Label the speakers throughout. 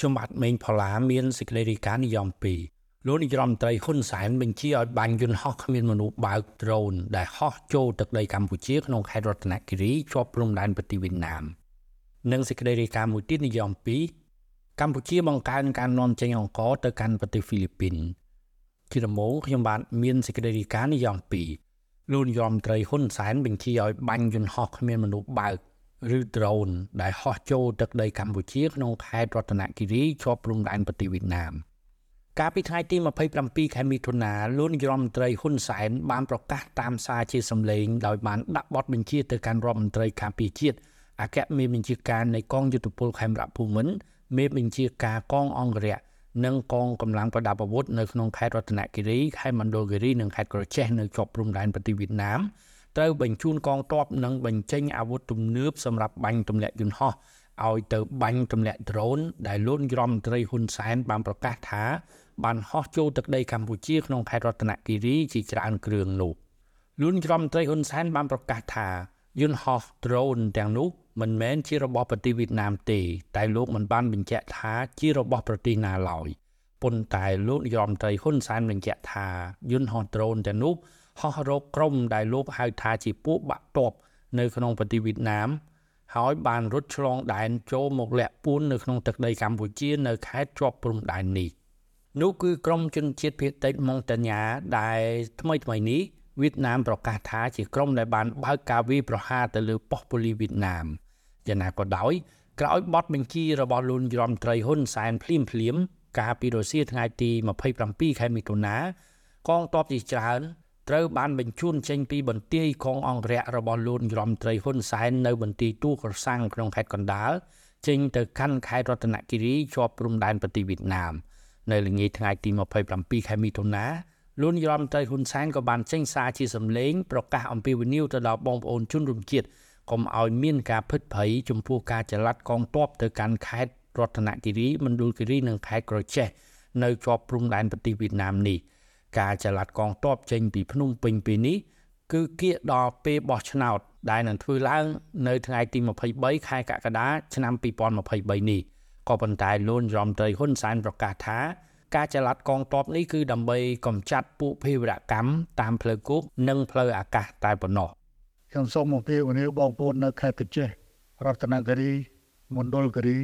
Speaker 1: ខ្ញុំបាទមេងផល្លាមានសេចក្តីរាយការណ៍និយម2លោកនាយរដ្ឋមន្ត្រីហ៊ុនសែនបញ្ជាឲ្យបាញ់យន្តហោះគ្មានមនុស្សបើកដ្រូនដែលហោះចូលទឹកដីកម្ពុជាក្នុងខេត្តរតនគិរីជាប់ព្រំដែនប្រទេសវៀតណាមនិងសេចក្តីរាយការណ៍មួយទៀតនិយម2កម្ពុជាបង្កើនការនាំចេញអង្ករទៅកាន់ប្រទេសហ្វីលីពីនជាដំបូងខ្ញុំបាទមានសេចក្តីរាយការណ៍និយម2លោកនាយរដ្ឋមន្ត្រីហ៊ុនសែនបញ្ជាឲ្យបាញ់យន្តហោះគ្មានមនុស្សបើក ឬ drone ដែលហោះចូលទឹកដីកម្ពុជាក្នុងខេត្តរតនគិរីជាប់ព្រំដែនប្រទេសវៀតណាមកាលពីថ្ងៃទី27ខែមិថុនាលោកនាយរដ្ឋមន្ត្រីហ៊ុនសែនបានប្រកាសតាមសារជាសម្លេងដោយបានដាក់បទបញ្ជាទៅកាន់រដ្ឋមន្ត្រីការពារជាតិអគ្គមេបញ្ជាការនៃកងយុទ្ធពលខេមរៈភូមិន្ទមេបញ្ជាការកងអង្គរៈនិងកងកម្លាំងប្រដាប់អាវុធនៅក្នុងខេត្តរតនគិរីខេត្តមណ្ឌលគិរីនិងខេត្តក្រចេះនៅជាប់ព្រំដែនប្រទេសវៀតណាម ត្រូវបញ្ជូនកងទ័ពនិងបញ្ចេញអាវុធទំនើបសម្រាប់បាញ់ទម្លាក់យន្តហោះឲ្យទៅបាញ់ទម្លាក់ដ្រូនដែលលោករដ្ឋមន្ត្រីហ៊ុនសែនបានប្រកាសថាបានហោះចូលទឹកដីកម្ពុជាក្នុងខេត្តរតនគិរីជាច្រើនគ្រឿងនោះលោករដ្ឋមន្ត្រីហ៊ុនសែនបានប្រកាសថាយន្តហោះដ្រូនទាំងនោះមិនមែនជារបស់ប្រទេសវៀតណាមទេ តែលោកមិនបានបញ្ជាក់ថាជារបស់ប្រទេសណាឡើយប៉ុន្តែលោករដ្ឋមន្ត្រីហ៊ុនសែនបញ្ជាក់ថាយន្តហោះដ្រូនទាំងនោះ ហោះរកក្រុមដែលលោកហៅថាជាពួកបាក់តបនៅក្នុងប្រទេសវៀតណាមហើយបានរត់ឆ្លងដែនចូលមកលាក់ពួននៅក្នុងទឹកដីកម្ពុជានៅខេត្តជាប់ព្រំដែននេះនោះគឺក្រុមជនជាតិភៀតតិចម៉ុងតាញ៉ាដែលថ្មីថ្មីនេះវៀតណាមប្រកាសថាជាក្រុមដែលបានបើកការវាយប្រហារទៅលើប៉ុស្តិ៍ប៉ូលីសវៀតណាមយ៉ាងណាក៏ដោយក្រោយបទបញ្ជារបស់លោករដ្ឋមន្ត្រីហ៊ុនសែនភ្លាមភ្លាមកាលពីរសៀលថ្ងៃទី27ខែមិថុនាកងទ័ពជាច្រើន ត្រូវបានបញ្ជូនចេញពីបន្ទាយកងអង្គរៈរបស់លោករដ្ឋមន្ត្រីហ៊ុនសែននៅបន្ទាយទូក្រសាំងក្នុងខេត្តកណ្ដាលចេញទៅកាន់ខេត្តរតនគិរីជាប់ព្រំដែនប្រទេសវៀតណាមនៅល្ងាចថ្ងៃទី27ខែមិថុនាលោករដ្ឋមន្ត្រីហ៊ុនសែនក៏បានចេញសារជាសម្លេងប្រកាសអំពាវនាវទៅដល់បងប្អូនជនរួមជាតិកុំឲ្យមានការភិតភ័យចំពោះការចល័តកងទ័ពទៅកាន់ខេត្តរតនគិរីមណ្ឌលគិរីនិងខេត្តក្រចេះនៅជាប់ព្រំដែនប្រទេសវៀតណាមនេះ។ ការចល័តកងទ័ពចេញពីភ្នំពេញពេលនេះគឺគៀកដល់ពេលបោះឆ្នោត ដែលនឹងធ្វើឡើងនៅថ្ងៃទី23ខែកក្កដាឆ្នាំ2023នេះក៏ប៉ុន្តែលោករដ្ឋមន្ត្រីហ៊ុនសែនប្រកាសថាការចល័តកងទ័ពនេះគឺដើម្បីកម្ចាត់ពួកភេរវកម្មតាមផ្លូវគោកនិងផ្លូវអាកាសតែប៉ុណ្ណោះ
Speaker 2: ខ្ញុំសូមអំពាវនាវបងប្អូននៅខេត្តកញ្ចេះរតនគិរីមណ្ឌលគិរី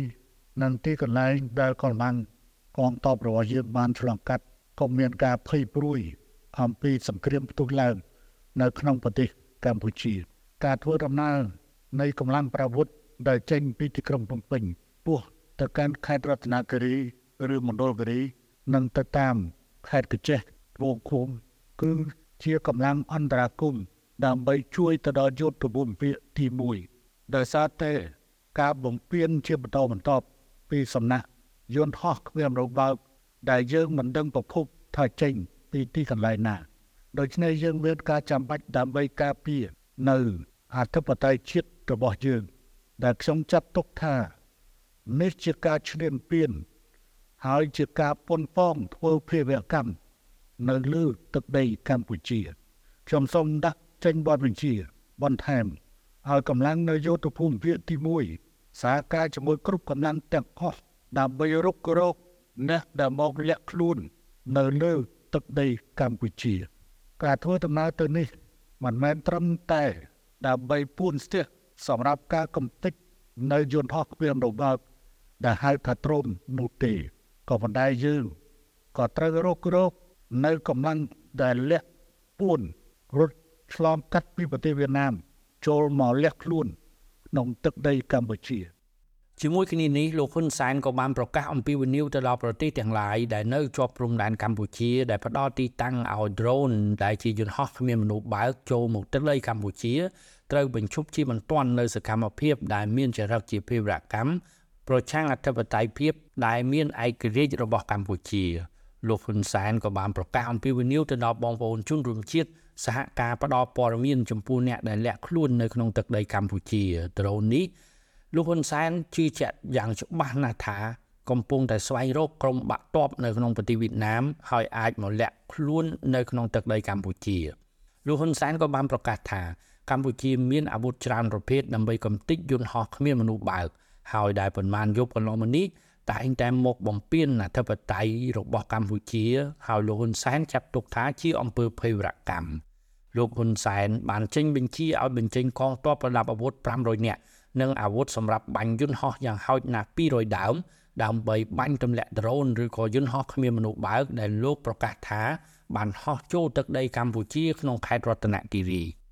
Speaker 2: និងទីកន្លែងដែលកម្លាំងកងទ័ពរបស់យើងបានឆ្លងកាត់ ក៏មានការភ័យព្រួយអំពីសង្គ្រាមផ្ទុះឡើង នៅក្នុងប្រទេសកម្ពុជា ការធ្វើដំណើរនៃកម្លាំងប្រវុធដែលចេញពីទីក្រុងភ្នំពេញពោះទៅកាន់ខេត្តរតនគិរីឬមណ្ឌលគិរីនិងទៅតាមខេត្តកញ្ចេះវងឃុំគឺជាកម្លាំងអន្តរាគមន៍ដើម្បីជួយទៅដល់យុទ្ធភូមិភាគទី1ដោយសារតែការបំពេញជាបន្តបន្ទាប់ពីសំណាក់យន្តហោះគ្មានរបើក ដែលយើងមិនដឹងប្រភពថាចេញពីទីកន្លែងណាដូច្នេះយើងមានការចាំបាច់ដើម្បីការពារនៅអធិបតេយ្យជាតិរបស់យើង ដែលខ្ញុំចាត់ទុកថានេះជាការឈ្លានពានហើយជាការប៉ុនប៉ងធ្វើភេរវកម្មនៅលើទឹកដីកម្ពុជាខ្ញុំសូមដាក់ចេញបទបញ្ជាបន្ថែមឲ្យកម្លាំងនៅយោធភូមិភាគទី1សហការជាមួយគ្រប់កម្លាំងទាំងអស់ដើម្បីរុករក អ្នកដែលមកលាក់ខ្លួននៅលើទឹកដីកម្ពុជាការធ្វើដំណើរទៅនេះមិនមែនត្រឹមតែដើម្បីពួនស្ទះសម្រាប់ការកំទេចនៅយន្តហោះគ្មានរបើកដែលហៅថាដ្រូននោះទេក៏ប៉ុន្តែយើងក៏ត្រូវរករកនៅកម្លាំងដែលលាក់ពួនរត់ឆ្លងកាត់ពីប្រទេសវៀតណាមចូលមកលាក់ខ្លួនក្នុងទឹកដីកម្ពុជា
Speaker 1: ជាមួយគ្នានេះលោកហ៊ុនសែនក៏បានប្រកាសអំពីវិនិយោគទៅដល់ប្រទេសទាំងឡាយដែលនៅជាប់ព្រំដែនកម្ពុជាដែលផ្ដល់ទីតាំងឲ្យ drone ដែលជាយន្តហោះគ្មានមនុស្សបើកចូលមកទឹកដីកម្ពុជាត្រូវបញ្ឈប់ជាបន្ទាន់នៅសកម្មភាពដែលមានចរិតជាភេរវកម្មប្រឆាំងអធិបតេយ្យភាពដែលមានឯករាជ្យរបស់កម្ពុជាលោកហ៊ុនសែនក៏បានប្រកាសអំពីវិនិយោគទៅដល់បងប្អូនជនរួមជាតិសហការផ្ដល់ព័ត៌មានចំពោះអ្នកដែលលាក់ខ្លួននៅក្នុងទឹកដីកម្ពុជា drone នេះ លោកហ៊ុនសែនជឿជាក់យ៉ាងច្បាស់ណាស់ថាកំពុងតែស្វែងរកក្រុមបាក់ទ័ពនៅក្នុងប្រទេសវៀតណាមហើយអាចមកលាក់ខ្លួននៅក្នុងទឹកដីកម្ពុជាលោកហ៊ុនសែនក៏បានប្រកាសថាកម្ពុជាមានអាវុធច្រើនប្រភេទដើម្បីកំទេចយន្តហោះគ្មានមនុស្សបើកហើយដែលប៉ុន្មានយប់កន្លងមកនេះតែងតែមកបំពេញអធិបតេយ្យរបស់កម្ពុជាហើយលោកហ៊ុនសែនចាត់ទុកថាជាអំពើភេរវកម្មលោកហ៊ុនសែនបានចេញបញ្ជាឲ្យបញ្ចេញកងទ័ពប្រដាប់អាវុធ500នាក់ និងអាវុធសម្រាប់បាញ់យន្តហោះយ៉ាងហោចណាស់200ដើមដើម្បីបាញ់ទម្លាក់ដ្រូនឬក៏យន្តហោះគ្មានមនុស្សបើកដែលលោកប្រកាសថាបានហោះចូលទឹកដីកម្ពុជាក្នុងខេត្តរតនគិរី។